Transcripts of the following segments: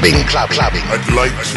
clubbing. Club, clubbing. I'd like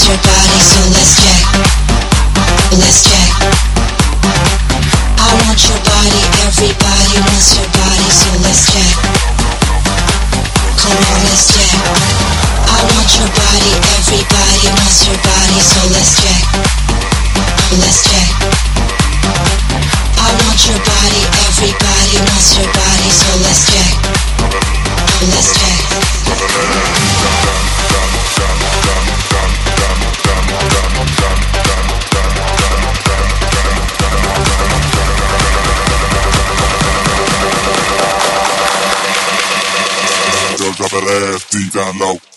your body, so let's Yeah.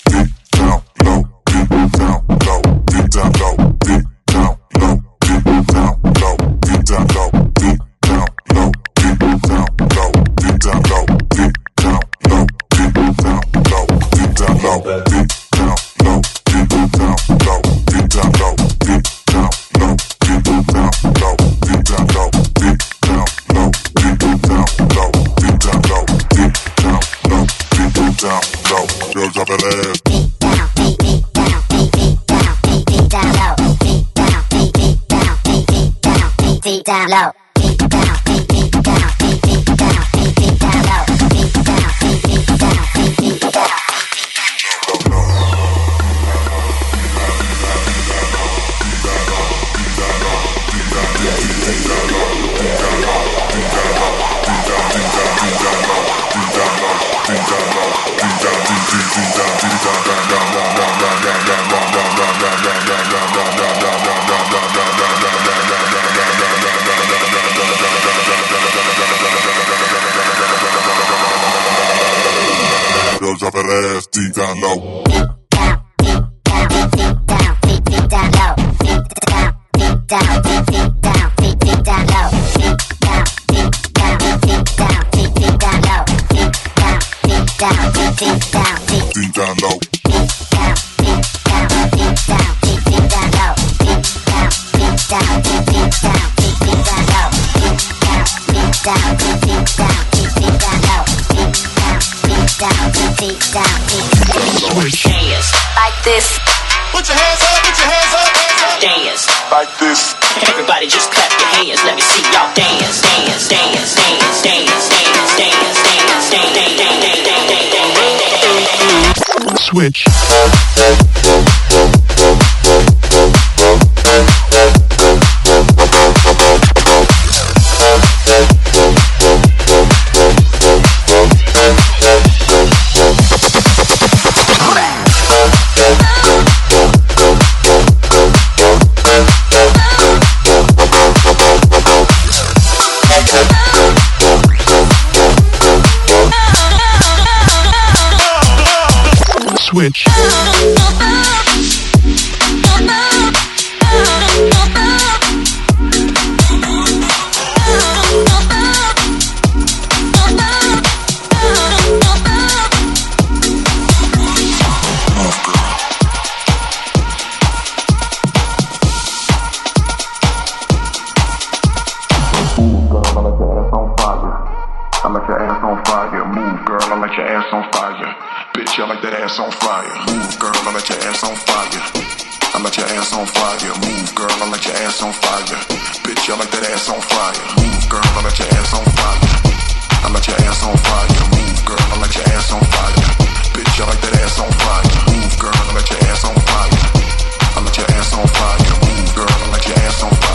extraterrestre y ganado. Twitch. fire. Move, girl, I let your ass on fire. I let your ass on fire. Move, girl, I let your ass on fire. Bitch, I like that ass on fire. Move, girl, I let your ass on fire. I let your ass on fire. Move, girl, I let your ass on fire. Bitch, I like that ass on fire. Move, girl, I let your ass on fire. I let your ass on fire. Move, girl, I let your ass on fire.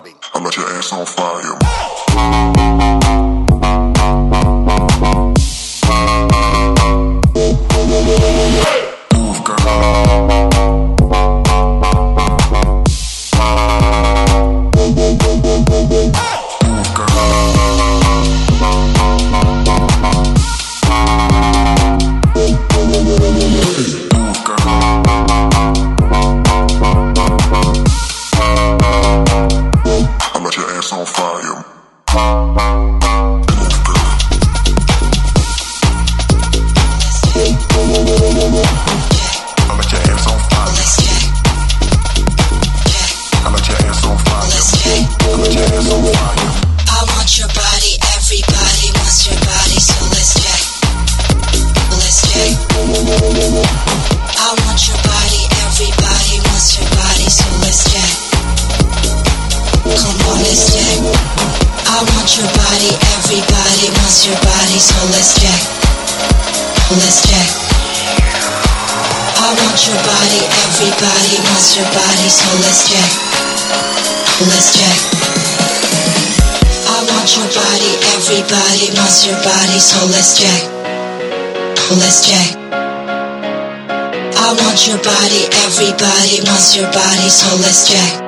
Everybody wants your body, so let's check.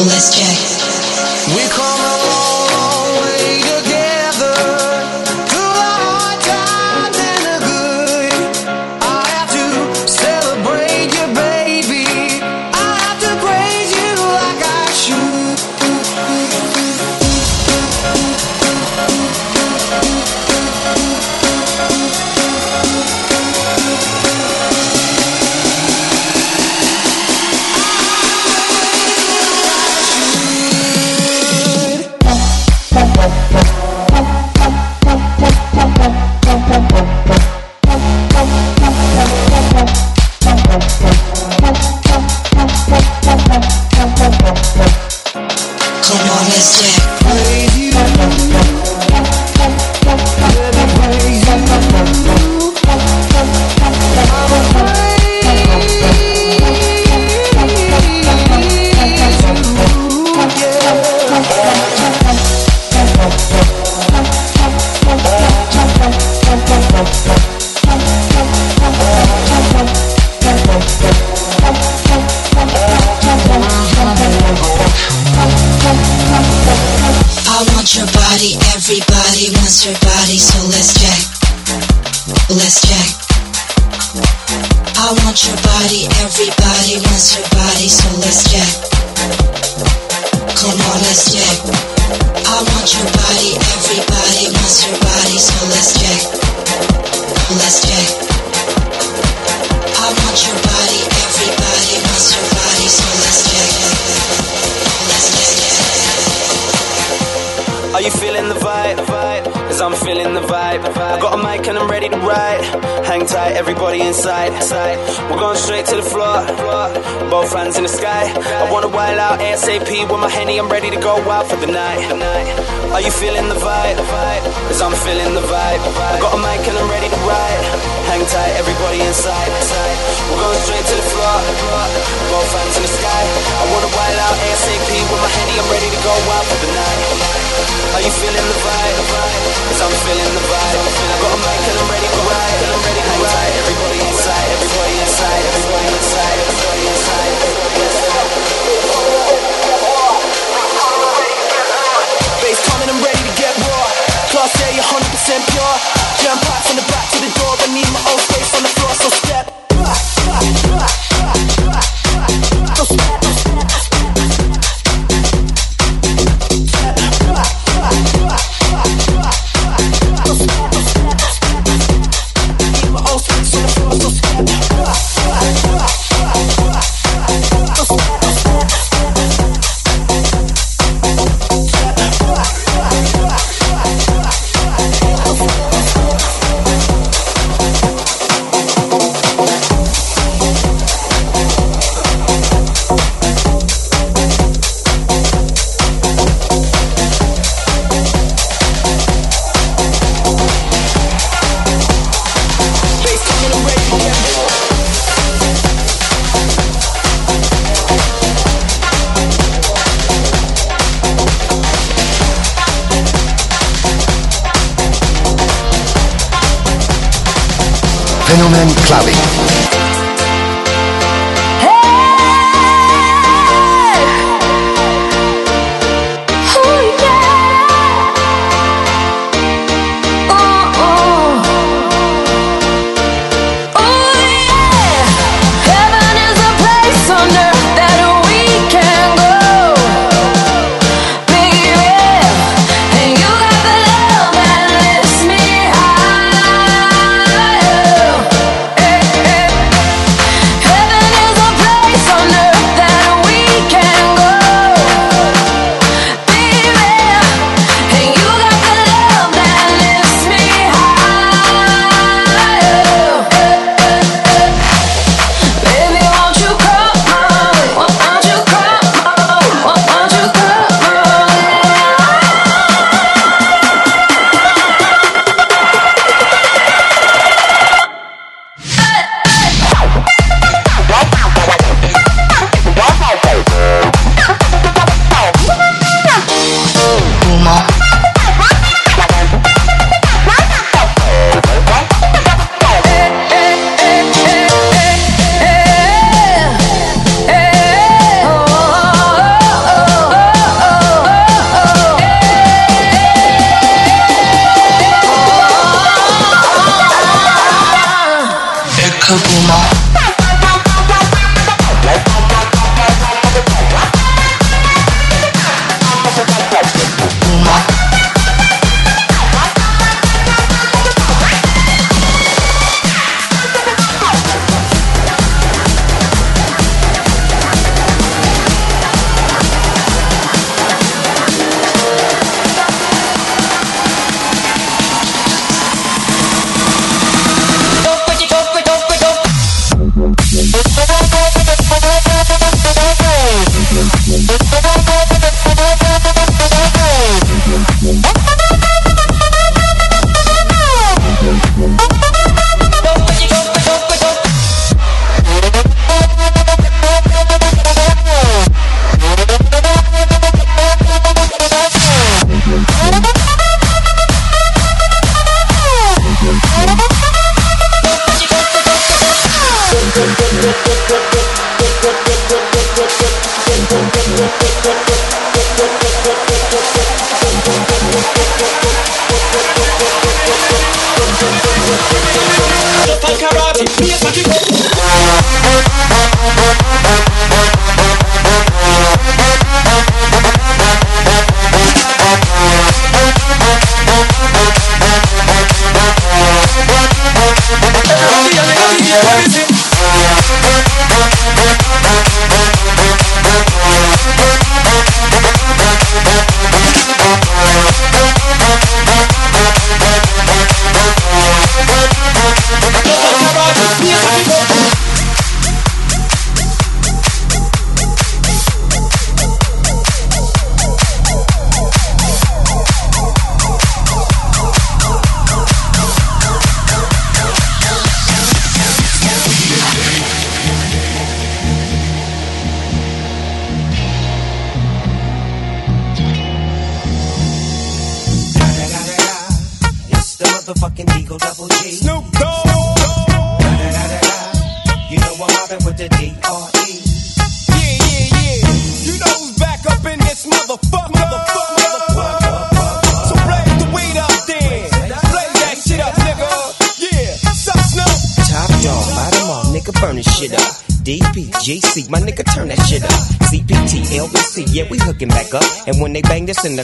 Let's check. We call. We're going straight to the floor. Both hands in the sky. I wanna wild out ASAP with my henny. I'm ready to go out for the night. Are you feeling the vibe? Cause I'm feeling the vibe. I got a mic and I'm ready to ride. Hang tight, everybody inside. We're going straight to the floor. Both hands in the sky. I wanna wild out ASAP with my henny. I'm ready to go out for the night. Are you feeling the vibe? Cause I'm feeling the vibe. I got a mic and I'm ready to ride. I'm ready to 100% pure. Jam packed in the back to the door. I need my own space on the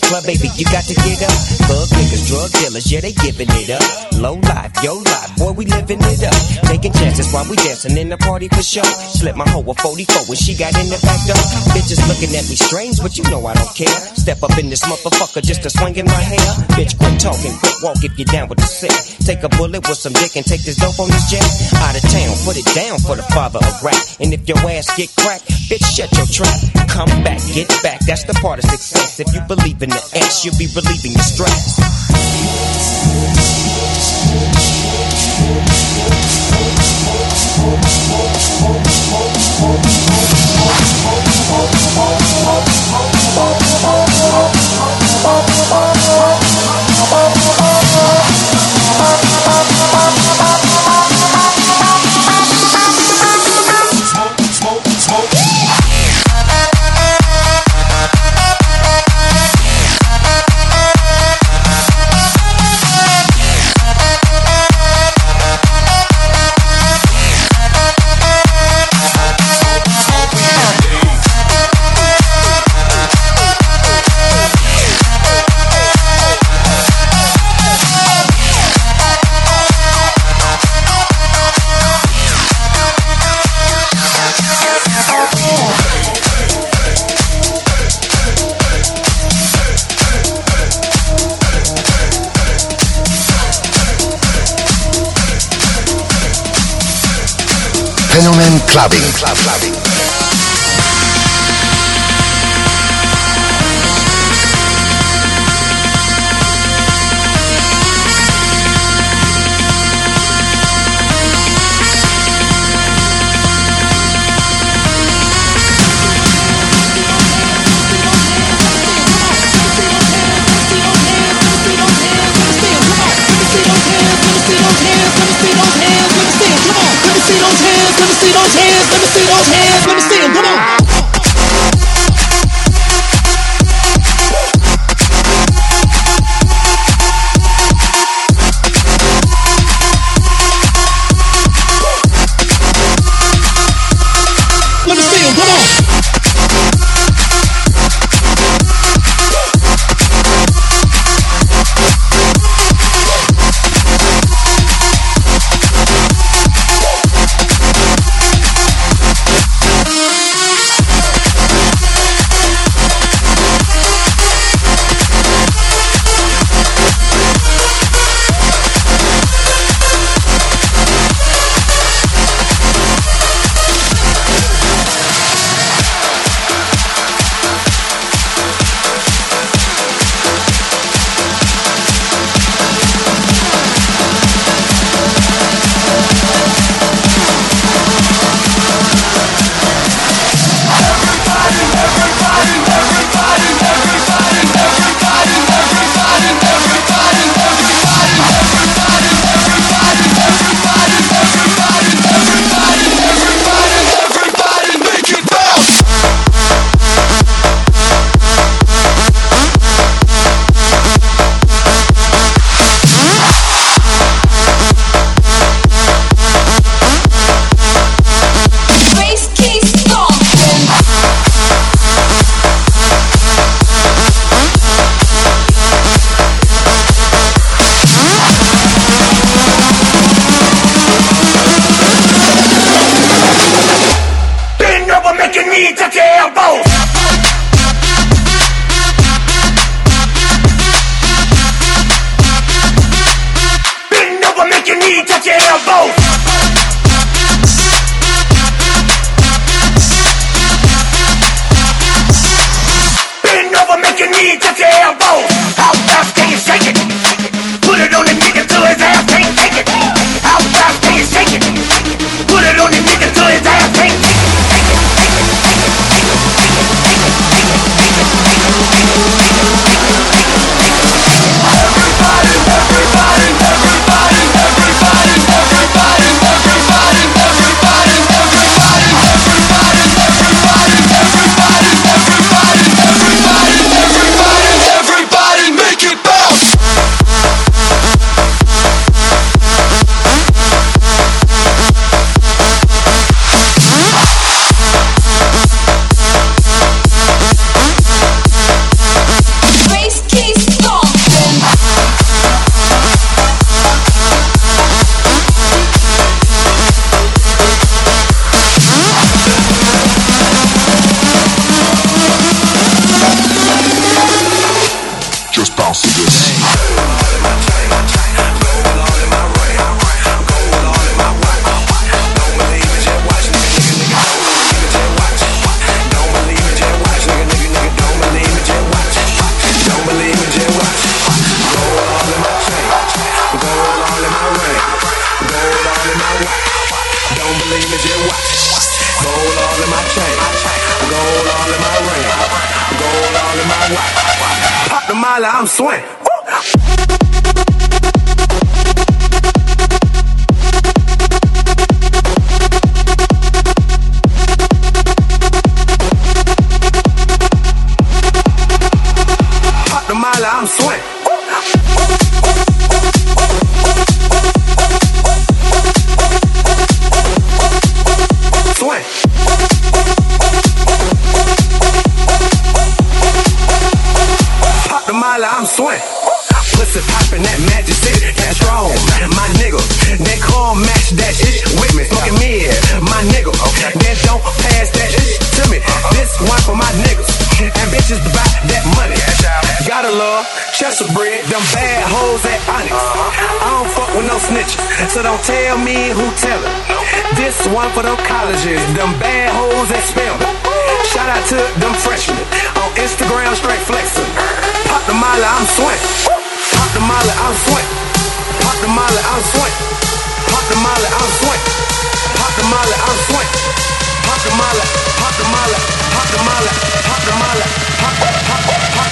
the club, baby, you got to get up. Thug niggas, drug dealers, yeah, they giving it up. Low life, yo life, boy, we living it up. Taking chances while we dancing in the party for sure. Slip my hoe a 44 when she got in the back door. Bitches looking at me strange, but you know I don't care. Step up in this motherfucker just to swing in my hair. Bitch, quit talking, quit walk if you're down with the sick. Take a bullet with some dick and take this dope on this jet. Out of town, put it down for the father of rap. And if your ass get cracked, bitch, shut your trap. Come back, get back, that's the part of success. If you believe in the ass, you'll be relieving your stress. Oh, Fenomen Clubbing. Club Clubbing. Bass knee Pop the I'm swing. Swing. Pop the molly, I'm swing. Pussy poppin' that magic shit, that strong. My nigga, that car match that shit with me. Smoking mid, my nigga. Then don't pass that shit to me. This one for my niggas. And bitches buy that money. Gotta love Chester bread, them bad hoes at Onyx. I don't fuck with no snitches, so don't tell me who tell it. This one for them colleges, them bad hoes at Spelman. Shout out to them freshmen on Instagram, straight flexing. Pop the molly, I'm swing. Pop the molly, I'm swing. Pop the molly, I'm swing. Pop the molly, I'm swing. Pop the molly, I'm swing.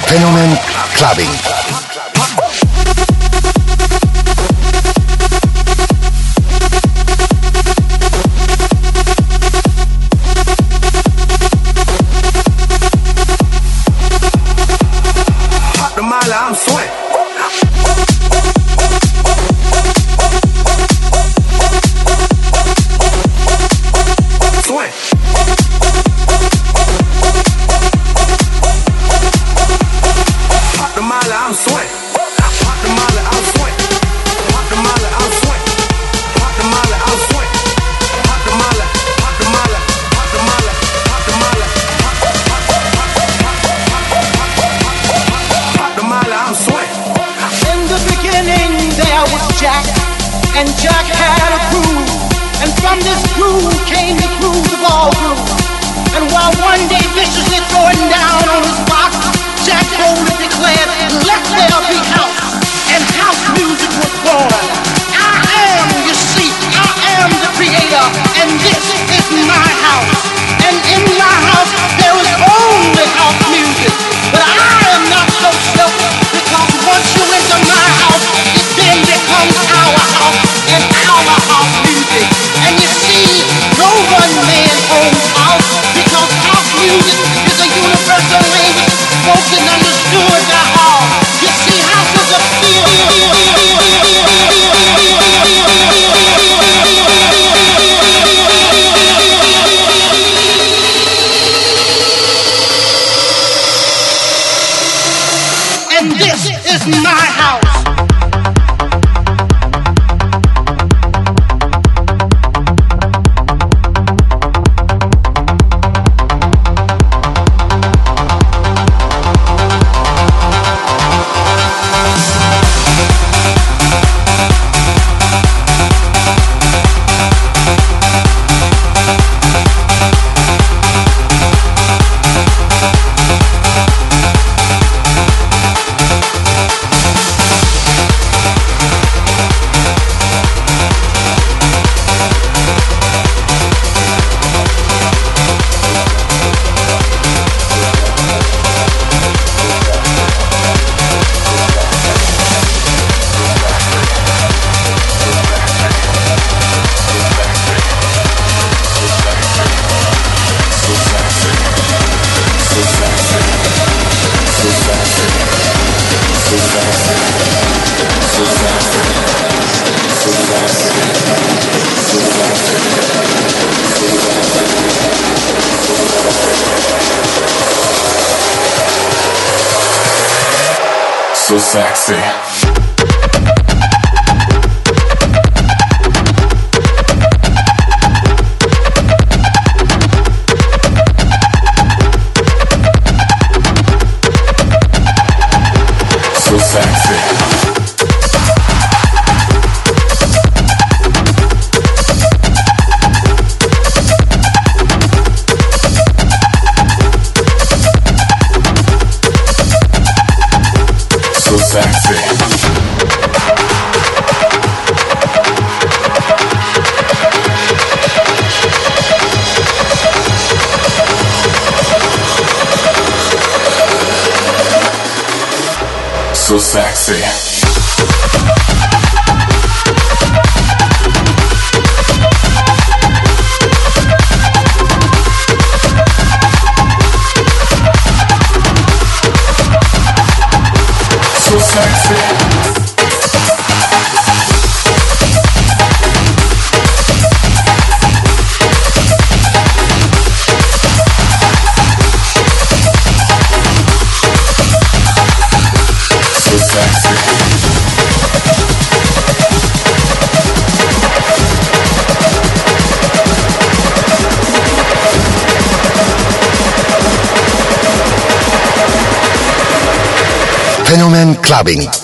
Fenomen Clubbing. So sexy. So sexy. Clubbing.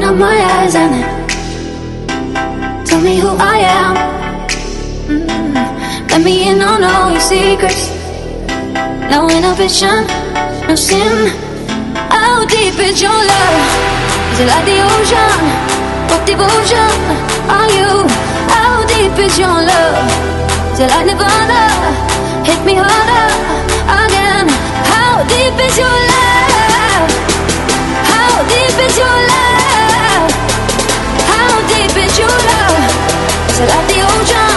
Open up my eyes and tell me who I am. Mm, Let me in on all your secrets. No inhibition, no sin. How deep is your love? Is it like the ocean? What devotion are you? How deep is your love? Is it like Nirvana? Hit me harder again. How deep is your love? How deep is your love? It like the ocean? Pull